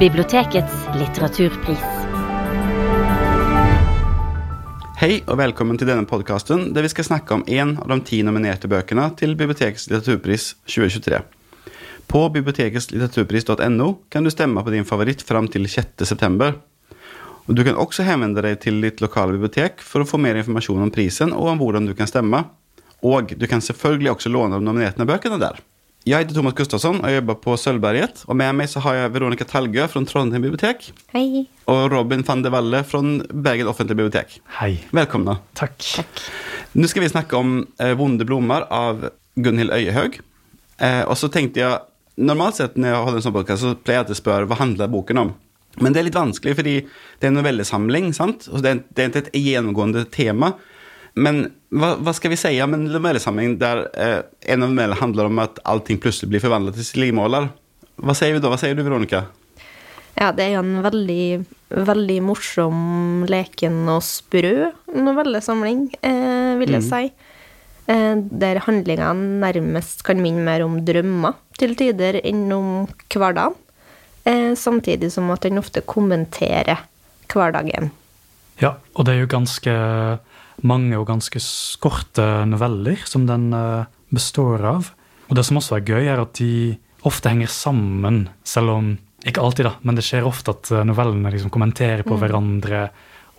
Bibliotekets litteraturpris. Hei og velkommen til denne podkasten der vi skal snakke om en av de ti nominerte bøkene til Bibliotekets litteraturpris 2023. På biblioteketslitteraturpris.no kan du stemme på din favoritt fram til 6.9. Og Du kan også henvende deg til ditt lokale bibliotek for å få mer informasjon om prisen og om hvordan du kan stemme. Og du kan selvfølgelig også låne de nominerte bøkene der. Jeg heter Thomas Gustafsson og jeg jobber på Sølvberget. Og med meg så har jeg Veronica Talgø fra Trondheim bibliotek Hei. og Robin van de Valle fra Bergen offentlige bibliotek. Hei. Velkomne. Takk. Nå skal vi snakke om eh, Vonde blommer av Gunhild Øyehaug. Eh, og så tenkte jeg Normalt sett når jeg holder en sånn podcast, så pleier jeg å spørre hva handler boken om. Men det er litt vanskelig, fordi det er en novellesamling. sant? Og det, er, det er ikke et gjennomgående tema. Men hva, hva skal vi si om en novellesamling der eh, en novelle handler om at allting plutselig blir forvandlet til slimåler? Hva sier vi da? Hva sier du, Veronica? Ja, det er jo en veldig, veldig morsom, leken og sprø novellesamling, eh, vil jeg si. Eh, der handlingene nærmest kan minne mer om drømmer til tider enn om hverdagen. Eh, samtidig som at den ofte kommenterer hverdagen. Ja, og det er jo ganske mange og ganske korte noveller som den eh, består av. Og det som også er gøy, er at de ofte henger sammen, selv om Ikke alltid, da, men det skjer ofte at eh, novellene liksom kommenterer på hverandre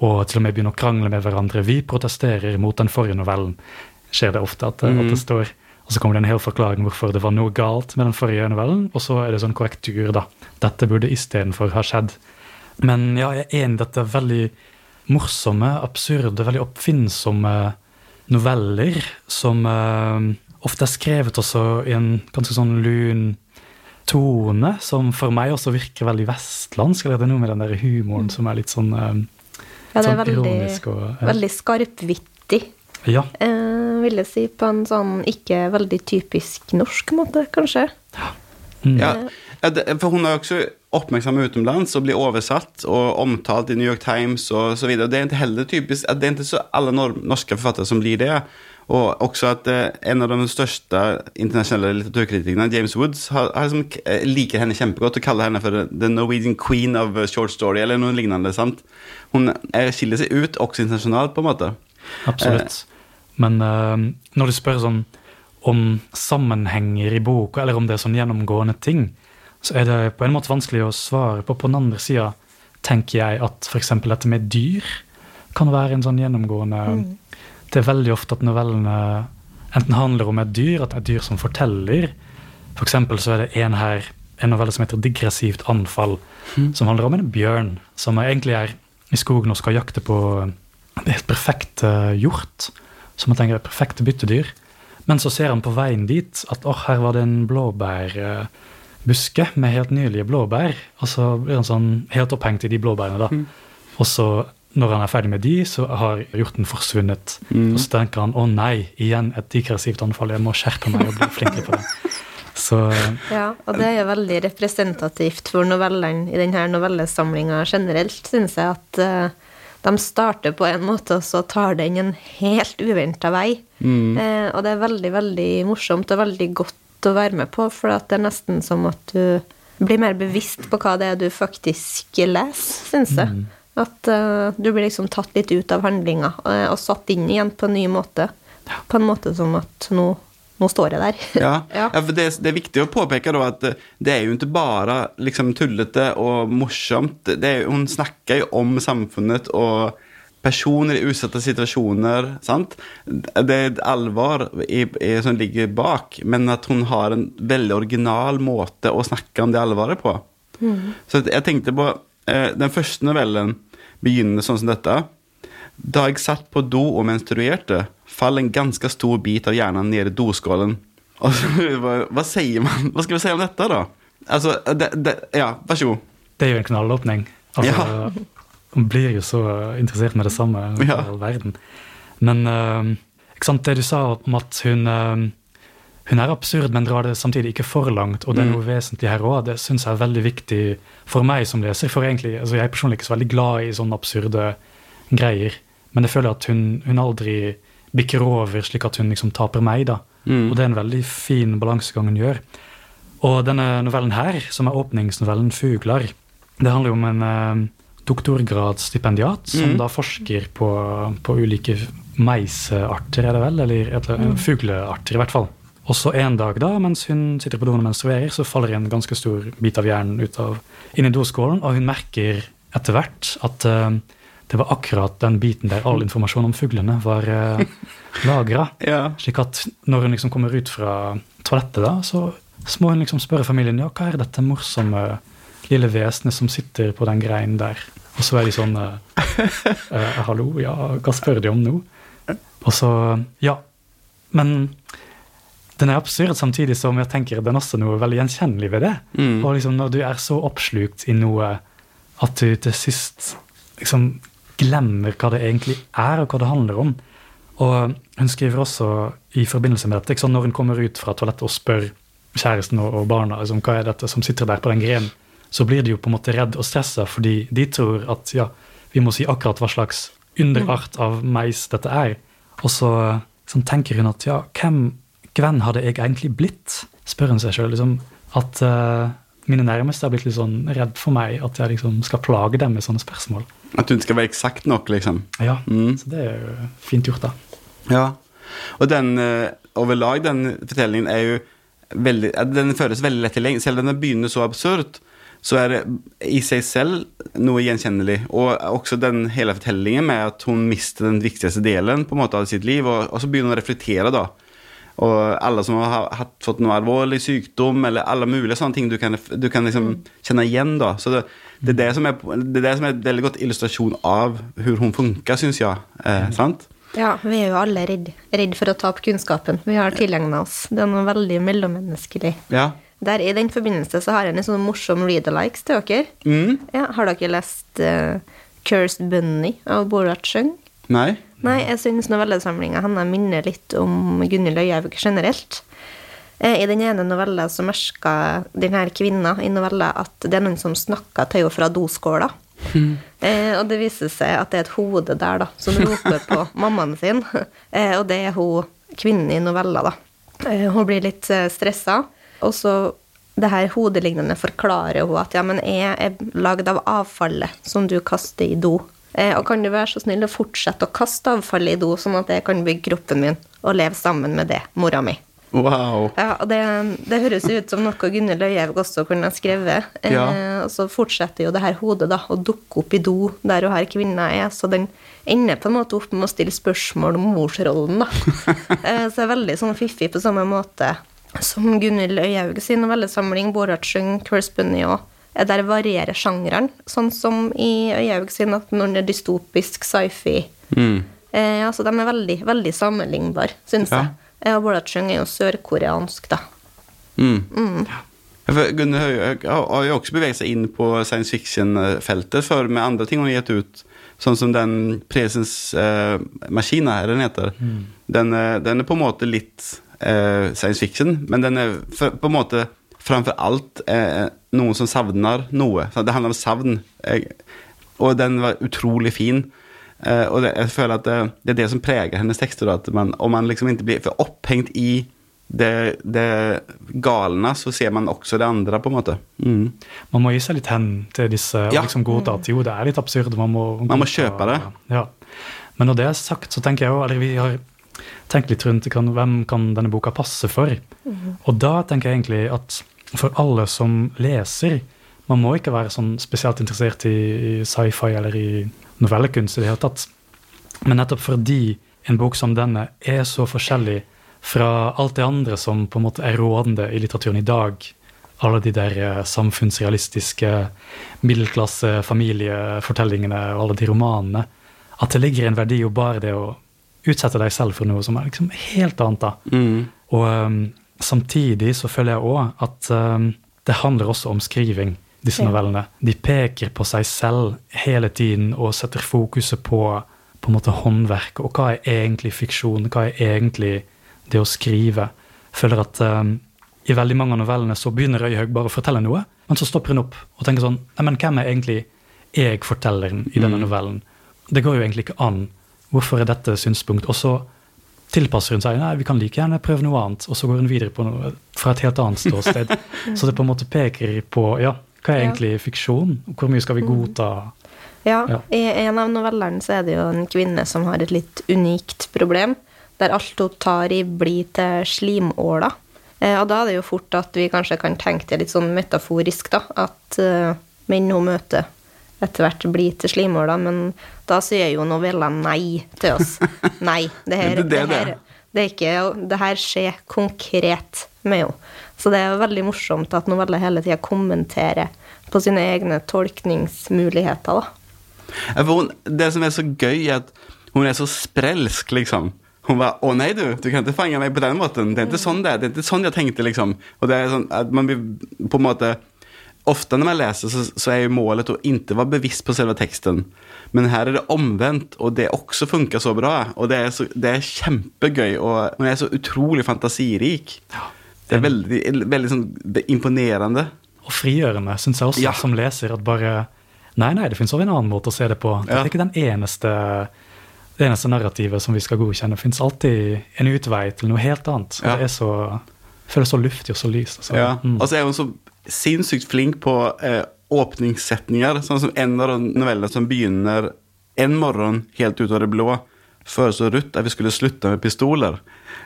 og til og med begynner å krangle med hverandre. Vi protesterer mot den forrige novellen, skjer det ofte at, det- at det står. Og så kommer det en hel forklaring hvorfor det var noe galt med den forrige novellen, og så er det sånn korrektur, da. Dette burde istedenfor ha skjedd. Men ja, jeg er enig i dette veldig morsomme, absurde, veldig oppfinnsomme noveller som eh, ofte er skrevet også i en ganske sånn lun tone, som for meg også virker veldig vestlandsk. Eller det er noe med den der humoren som er litt sånn, eh, Ja, det er sånn veldig, ironisk. Og, ja. veldig skarpvittig, ja, eh, vil jeg si, på en sånn ikke veldig typisk norsk måte, kanskje. mm. Ja, ja, det- for hun er også oppmerksom utenlands og blir oversatt og omtalt i New York Times og så videre. Det er ikke heller typisk, det er ikke så alle norske forfattere som blir det. Og også at eh, en av de største internasjonale litteraturkritikerne, James Woods, har, har liksom, eh, liker henne kjempegodt og kaller henne for the Norwegian queen of short story, eller noe lignende. sant? Hun skiller seg ut også internasjonalt, på en måte. Absolutt. Men uh, når du spør sånn om sammenhenger i boka, eller om det er sånn gjennomgående ting, så er det på en måte vanskelig å svare på. På den andre sida tenker jeg at f.eks. dette med dyr kan være en sånn gjennomgående Det er veldig ofte at novellene enten handler om et dyr, at det er et dyr som forteller. For eksempel så er det en her, en novelle som heter 'Digressivt anfall', som handler om en bjørn som er- egentlig er i skogen og skal jakte på en helt perfekt eh, hjort, som man tenker er perfekte byttedyr. Men så ser han på veien dit at åh, her var det en blåbærbuske med helt nydelige blåbær. Og så blir han sånn helt opphengt i de blåbærene, da. Og så, når han er ferdig med de, så har hjorten forsvunnet. Og så tenker han å nei, igjen et digressivt anfall, jeg må skjerpe meg og bli flinkere på det. Så Ja, og det er jo veldig representativt for novellene i denne novellesamlinga generelt, syns jeg, at uh, de starter på en måte, og så tar den en helt uventa vei. Eh, og det er veldig, veldig morsomt og veldig godt å være med på, for at det er nesten som at du blir mer bevisst på hva det er du faktisk leser, syns jeg. At uh, du blir liksom tatt litt ut av handlinga og, og satt inn igjen på en ny måte. På en måte som at nå, nå står jeg der. Ja, Ja. ja. for det, det er viktig å påpeke da at eh, det er jo ikke bare liksom tullete og morsomt. Det er, hun snakker jo om samfunnet og personer i utsatte situasjoner. sant? Det er et alvor i, i, som ligger bak, men at hun har en veldig original måte å snakke om det alvoret på. Så jeg tenkte på eh, Den første novellen begynner sånn som dette. Da jeg satt på do og menstruerte, falt en ganske stor bit av hjernen ned i doskålen. Og så, hva, hva sier man? Hva skal vi si om dette, da? Altså, det, det, Ja, vær så god. det er jo en knallåpning. Altså, Man blir jo så interessert med det samme i Ja. all verden. Men eh, ikke sant, det du sa om at hun eh, hun er absurd, men drar det samtidig ikke for langt. Og det er noe vesentlig her òg. Det syns jeg er veldig viktig for meg som leser. For egentlig, altså jeg er personlig ikke så veldig glad i sånne absurde greier. Men jeg føler at hun, hun aldri bikker over slik at hun liksom taper meg. da. Og det er en veldig fin balansegang hun gjør. Og denne novellen her, som er åpningsnovellen 'Fugler', det handler jo om en eh, doktorgradsstipendiat som mm. da forsker på, på ulike meisearter, er det vel? Eller, eller fuglearter, i hvert fall. Og så en dag, da, mens hun sitter på doen og menstruerer, så faller en ganske stor bit av hjernen ut av, inn i doskålen, og hun merker etter hvert at uh, det var akkurat den biten der all informasjon om fuglene var uh, lagra. Ja. Slik at når hun liksom kommer ut fra toalettet, da, så, så må hun liksom spørre familien ja, hva er dette morsomme lille vesenet som sitter på den greinen der. Og så er de sånn eh, eh, Hallo, ja, hva spør de om nå? Og så Ja. Men den er absurd samtidig som jeg tenker den er også noe veldig gjenkjennelig ved det. Mm. Og liksom når du er så oppslukt i noe at du til sist liksom glemmer hva det egentlig er, og hva det handler om. Og hun skriver også i forbindelse med dette, når hun kommer ut fra toalettet og spør kjæresten og barna liksom, hva er dette som sitter der på den grenen, så blir de jo på en måte redd og stressa, fordi de tror at ja, vi må si akkurat hva slags underart av meis dette er. Og så sånn, tenker hun at ja, hvem, hvem hadde jeg egentlig blitt? Spør hun seg sjøl. Liksom, at uh, mine nærmeste har blitt litt sånn redd for meg, at jeg liksom skal plage dem med sånne spørsmål. At hun skal være eksakt nok, liksom. Ja, Mm. Så det er jo fint gjort, da. Ja. Og den eh, overlag, den fortellingen, er jo veldig Den føles veldig lett tilgjengelig. Selv om den begynner så absurd, så er det i seg selv noe gjenkjennelig. Og også den hele fortellingen med at hun mister den viktigste delen på en måte av sitt liv, og, og så begynner hun å reflektere, da. Og alle som har hatt, fått noe alvorlig sykdom, eller alle mulige sånne ting du kan, du kan liksom kjenne igjen. da. Så det, det, er det, som er, det er det som er en veldig godt illustrasjon av hvordan hun funker, syns jeg. Eh, sant? Ja, vi er jo alle redd, redd for å tape kunnskapen vi har tilegna oss. Det er noe veldig mellommenneskelig. Ja. Der I den forbindelse så har jeg en sånn morsom read-alikes til dere. Mm. Ja, har dere lest uh, Cursed Bunny av Borat Sjøng? Nei? Nei, jeg syns novellesamlinga hennes minner litt om Gunhild Øyhaug generelt. Eh, I den ene novella så merka denne kvinna i novella at det er noen som snakker til henne fra doskåla. Eh, og det viser seg at det er et hode der da, som roper på mammaen sin. Eh, og det er hun kvinnen i novella, da. Eh, hun blir litt eh, stressa, og så det her hodelignende forklarer hun at ja, men jeg er lagd av avfallet som du kaster i do. Eh, og kan du være så snill å fortsette å kaste avfallet i do, sånn at jeg kan bygge kroppen min og leve sammen med det, mora mi. Wow. Ja, og det, det høres ut som noe Gunhild Øyhaug også kunne ha skrevet. Eh, og så fortsetter jo det her hodet da å dukke opp i do der hun her kvinna er, så den ender på en måte opp med å stille spørsmål om morsrollen, da. eh, så er veldig sånn fiffig på samme måte som Gunhild Øyhaug sin novellesamling 'Boratsjung', Bunny' òg. Der varierer sjangeren, sånn som i Øyhaug sin at når den er dystopisk sci-fi Mm. Eh, altså, de er veldig, veldig sammenlignbare, syns Ja. jeg. Eh, og Boratsjung er jo sørkoreansk, da. Mm. Mm. Gunnar Høyhaug har jo også beveget seg inn på science fiction-feltet før med andre ting hun har gitt ut. Sånn som den Presens uh, Maskina, er det den heter. Den, eh, den er på en måte litt eh, science fiction, men den er for, på en måte framfor alt eh, noen som savner noe. Så det handler om savn. Jeg, og den var utrolig fin. Eh, og det, jeg føler at det, det er det som preger hennes tekster. Da, at man, om man liksom ikke blir for opphengt i det, det galne, så ser man også det andre, på en måte. Mm. Man må gi seg litt hen til disse og Ja. liksom godta at jo, det er litt absurd. Man må, Man må kjøpe det. Ja. Men når det er sagt, så tenker jeg jo, eller vi har tenkt litt rundt kan, hvem kan denne boka passe for. Og da tenker jeg egentlig at for alle som leser, man må ikke være sånn spesielt interessert i, i sci-fi eller i novellekunst i det hele tatt. Men nettopp fordi en bok som denne er så forskjellig fra alt det andre som på en måte er rådende i litteraturen i dag, alle de der eh, samfunnsrealistiske middelklasse familiefortellingene og alle de romanene, at det ligger en verdi jo bare det å utsette deg selv for noe som er liksom helt annet. da. Mm. Og um, samtidig så føler jeg òg at um, det handler også om skriving, disse novellene. De peker på seg selv hele tiden og setter fokuset på på en måte håndverket. Og hva er egentlig fiksjon? Hva er egentlig det å skrive? Føler at um, i veldig mange av novellene så begynner Øyhaug bare å fortelle noe, men så stopper hun opp og tenker sånn Nei, men hvem er egentlig jeg, fortelleren, i denne Mm. novellen? Det går jo egentlig ikke an. Hvorfor er dette synspunkt? Og så tilpasser hun seg. Nei, vi kan like gjerne prøve noe annet. Og så går hun videre på noe fra et helt annet ståsted. så det på en måte peker på ja, Hva er egentlig fiksjon? Hvor mye skal vi godta? Ja, Ja. i en av novellene så er det jo en kvinne som har et litt unikt problem, der alt hun tar i blir til slimåler. Eh, og da er det jo fort at vi kanskje kan tenke det litt sånn metaforisk, da, at eh, menn hun møter etter hvert bli til slimåler, men da sier jo novellene nei til oss. Nei, det her, Det det her, er. det er ikke, det her skjer konkret med henne. Så det er veldig morsomt at noveller hele tida kommenterer på sine egne tolkningsmuligheter, da. Det som er så gøy er at hun er så sprelsk liksom. Hun var 'Å nei, du, du kan ikke fange meg på den måten. Det er ikke sånn det är, det er ikke sånn jeg tenkte, liksom. Og det er sånn at man blir på en måte, ofta när man läser så, så är ju målet att inte vara bevisst på selve teksten. Men her er det omvendt, og det også funker så bra. Og det er, så, det er kjempegøy, og man er så utrolig fantasirik. Det er veldig, veldig sånn imponerende. Og frigjørende, syns jeg også, Ja. som leser. At bare Nei, nei, det fins også en annen måte å se det på. Det Ja. er ikke den eneste, det eneste narrativet som vi skal godkjenne. Det fins alltid en utvei til noe helt annet. Ja. det er så føles så luftig og så lyst. Altså. Ja. Mm. Altså, så er hun så sinnssykt flink på eh, åpningssetninger. Sånn som en av de novellene som begynner en morgen helt ut av det blå, foreslo Ruth at vi skulle slutte med pistoler.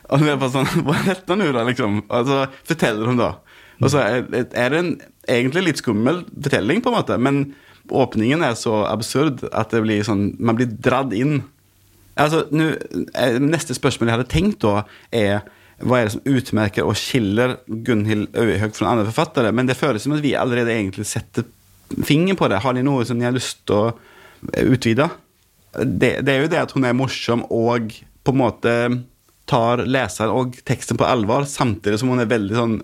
Og det er bare sånn Hva er dette nå, da? liksom? Og så forteller hun, da. Og så er, er det en egentlig litt skummel fortelling, på en måte, men åpningen er så absurd at det blir sånn Man blir dratt inn. Altså, nu, eh, Neste spørsmål jeg hadde tenkt da, er hva er det som utmerker og skiller Gunhild Øyhaug fra andre forfattere? Men det føles som at vi allerede egentlig setter fingeren på det. Har de noe som de har lyst til å utvide? Det, det er jo det at hun er morsom og på en måte tar leseren og teksten på alvor, samtidig som hun er veldig sånn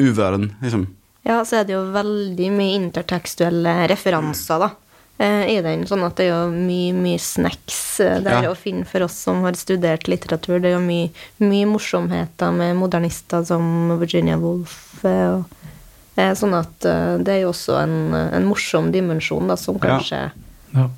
uvøren, liksom. Ja, så er det jo veldig mye intertekstuelle referanser, da. Eh, I den, sånn at det er jo mye, mye snacks eh, der Ja. å finne for oss som har studert litteratur. Det er jo mye, mye morsomheter med modernister som Virginia Woolf. eh, Og, eh, sånn at eh, det er jo også en, en morsom dimensjon, da, som kanskje Ja.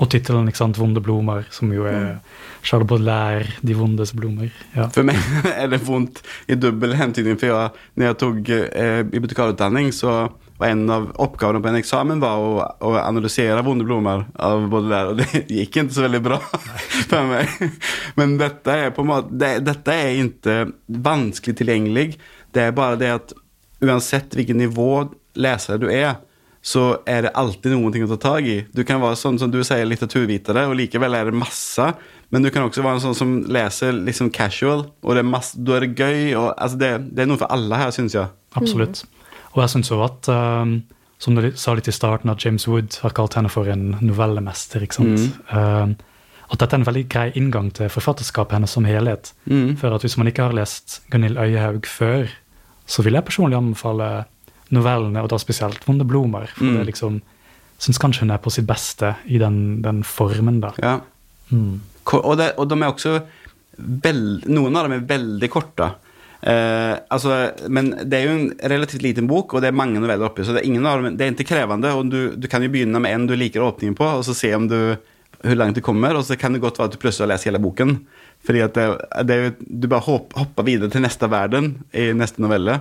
Og tittelen, ikke sant, 'Vonde blomer', som jo Mm. er Charles Baudelaire, 'De vondes blomer'. Ja. For meg er det vondt i dubbel hentydning, for jeg, når jeg tok eh, bibliotekarutdanning, så var en av oppgavene på en eksamen var å, å analysere vonde blomster av både der, og det gikk ikke så veldig bra for meg. Men dette er på en måte, det, dette er ikke vanskelig tilgjengelig. Det er bare det at uansett hvilket nivå lesere du er, så er det alltid noe å ta tak i. Du kan være sånn som du sier, litteraturvitere, og likevel er det masse. Men du kan også være en sånn som leser liksom casual, og det er masse, da er det gøy. Og, altså det, det er noe for alle her, syns jeg. Absolutt. Og jeg syns òg at, um, som du sa litt i starten, at James Wood har kalt henne for en novellemester. ikke sant? Um, at dette er en veldig grei inngang til forfatterskapet hennes som helhet. Mm. For at hvis man ikke har lest Gunhild Øyehaug før, så vil jeg personlig anbefale novellene, og da spesielt 'Vonde blomer. For Mm. det liksom syns kanskje hun er på sitt beste i den, den formen, da. Ja. Mm. Og, det, og de er også veld, Noen av dem er veldig korte. Eh, altså, men det er jo en relativt liten bok, og det er mange noveller oppi. Så det er, av det er ikke krevende. og du, du kan jo begynne med en du liker åpningen på, og så se om du, hvor langt du kommer. Og så kan det godt være at du plutselig har lest hele boken. Fordi at det, det jo, du bare hopp, hopper videre til neste verden i neste novelle.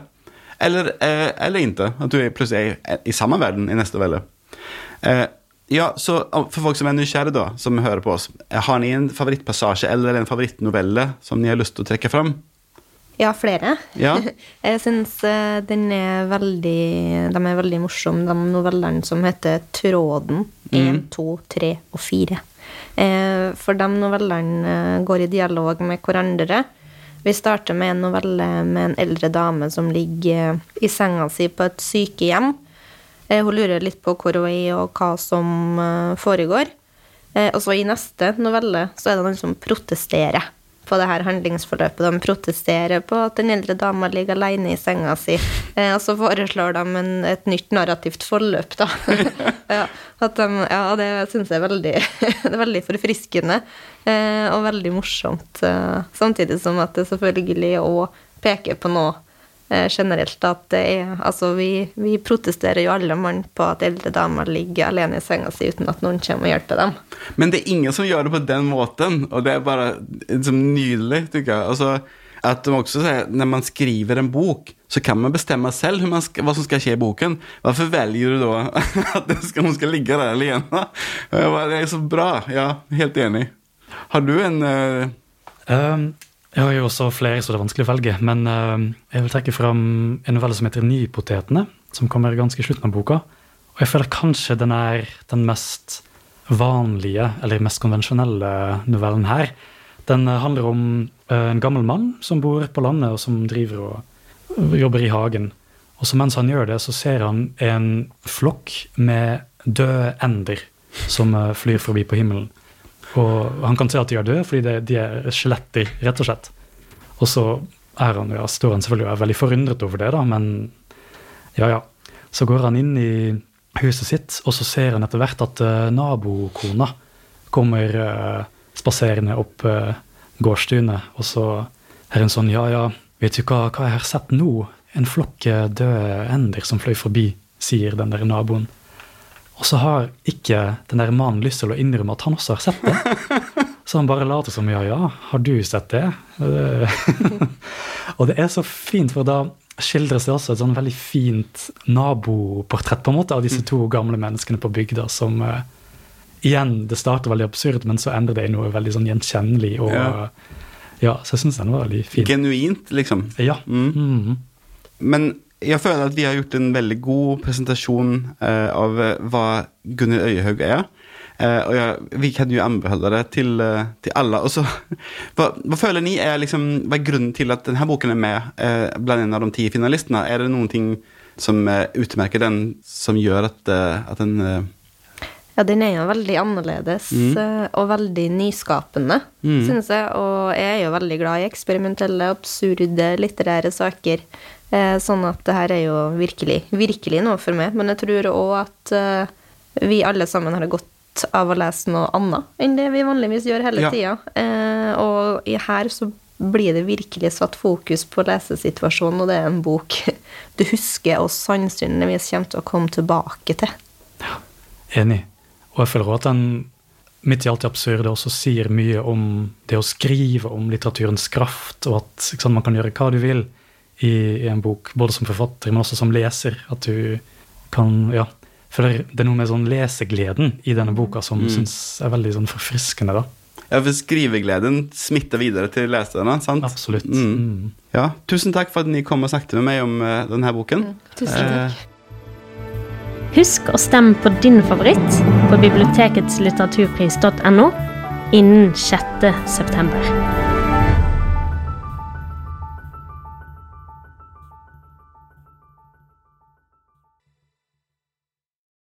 Eller, eh, eller ikke. At du plutselig er i samme verden i neste novelle. Eh, ja, så For folk som er nysgjerrige, da, som hører på oss, har ni en favorittpassasje eller en favorittnovelle som ni har lyst til å trekke fram? Ja, flere. Ja. Jeg syns eh, den er veldig De er veldig morsomme, de novellene som heter Tråden 1, 2, 3 og 4. Eh, For de novellene eh, går i dialog med hverandre. Vi starter med en novelle med en eldre dame som ligger i senga si på et sykehjem. Eh, Hun lurer litt på hvor hun er, og hva som foregår. Og så i neste novelle så er det noen som protesterer på det her handlingsforløpet. De protesterer på at den eldre dama ligger alene i senga si. Eh, og så foreslår de en, et nytt narrativt forløp, da. ja, de, ja, det syns jeg er veldig, det er veldig forfriskende eh, og veldig morsomt. Eh, samtidig som at det selvfølgelig òg peker på noe generelt at det er Altså, vi, vi protesterer jo alle mann på at eldre damer ligger alene i senga si uten at noen kommer og hjelper dem. Men det er ingen som gjør det på den måten, og det er bare liksom nydelig, tykker jeg. Altså, At de også sier når man skriver en bok, så kan man bestemme selv man skal, hva som skal skje i boken. Hvorfor velger du da at skal, hun skal ligge der alene? Det er så bra. Ja, helt enig. Har du en uh... um, Jeg har jo også flere, så det er vanskelig å velge. Men uh, jeg vil trekke fram en novelle som heter Nypotetene, som kommer ganske i slutten av boka. Og jeg føler kanskje den er den mest vanlige, eller mest konvensjonelle novellen her. Den uh, handler om en gammel mann som bor på landet, og som driver og jobber i hagen. Og så mens han gjør det, så ser han en flokk med døde ender som eh, flyr forbi på himmelen. Og han kan se at de er døde, fordi det, de er skjeletter, rett og slett. Og så er han, ja, står han selvfølgelig og er veldig forundret over det, da, men ja, ja. Så går han inn i huset sitt, og så ser han etter hvert at uh, nabokona kommer uh, spaserende opp uh, gårdstunet, og så er hun sånn ja, ja, Vet du hva, hva jeg har sett nå? En flokk døde ender som fløy forbi, sier den der naboen. Og så har ikke den der mannen lyst til å innrømme at han også har sett det. Så han bare later som ja, ja, har du sett det? og det er så fint, for da skildres det også et sånn veldig fint naboportrett på en måte av disse to gamle menneskene på bygda som uh, Igjen, det starter veldig absurd, men så endrer det i noe veldig sånn gjenkjennelig. og ja. Ja, så jeg syns den var veldig fin. Genuint, liksom. Ja. Mm. Mm. Men jeg føler at vi har gjort en veldig god presentasjon eh, av eh, hva Gunnhild Øyehaug er. Eh, og jeg, vi kan jo anbefale det til, eh, til alle. Og hva, hva, føler ni er liksom, hva er grunnen til at denne boken er med eh, blant en av de ti finalistene? Er det noen ting som eh, utmerker den, som gjør at, at den ja, den er jo veldig annerledes mm. Eh, og veldig nyskapende, mm. synes jeg. Og jeg er jo veldig glad i eksperimentelle, absurde litterære saker. Eh, sånn at det her er jo virkelig, virkelig noe for meg. Men jeg tror òg at eh, vi alle sammen har godt av å lese noe annet enn det vi vanligvis gjør hele ja. tida. Og her så blir det virkelig satt fokus på lesesituasjonen, og det er en bok du husker og sannsynligvis kommer til å komme tilbake til. Ja, enig. Og jeg føler også at den midt i alt det absurde også sier mye om det å skrive om litteraturens kraft, og at sant, man kan gjøre hva du vil i, i, en bok, både som forfatter, men også som leser. At du kan ja, føler Det er noe med sånn lesegleden i denne boka som mm. syns er veldig sånn forfriskende. da. Ja, for skrivegleden smitter videre til leserne, sant? Absolutt. Mm. Mm. Ja, Tusen takk for at dere kom og snakket med meg om uh, denne boken. Mm, tusen takk. Eh, Husk å stemme på din favoritt på biblioteketslitteraturpris.no innen 6. september.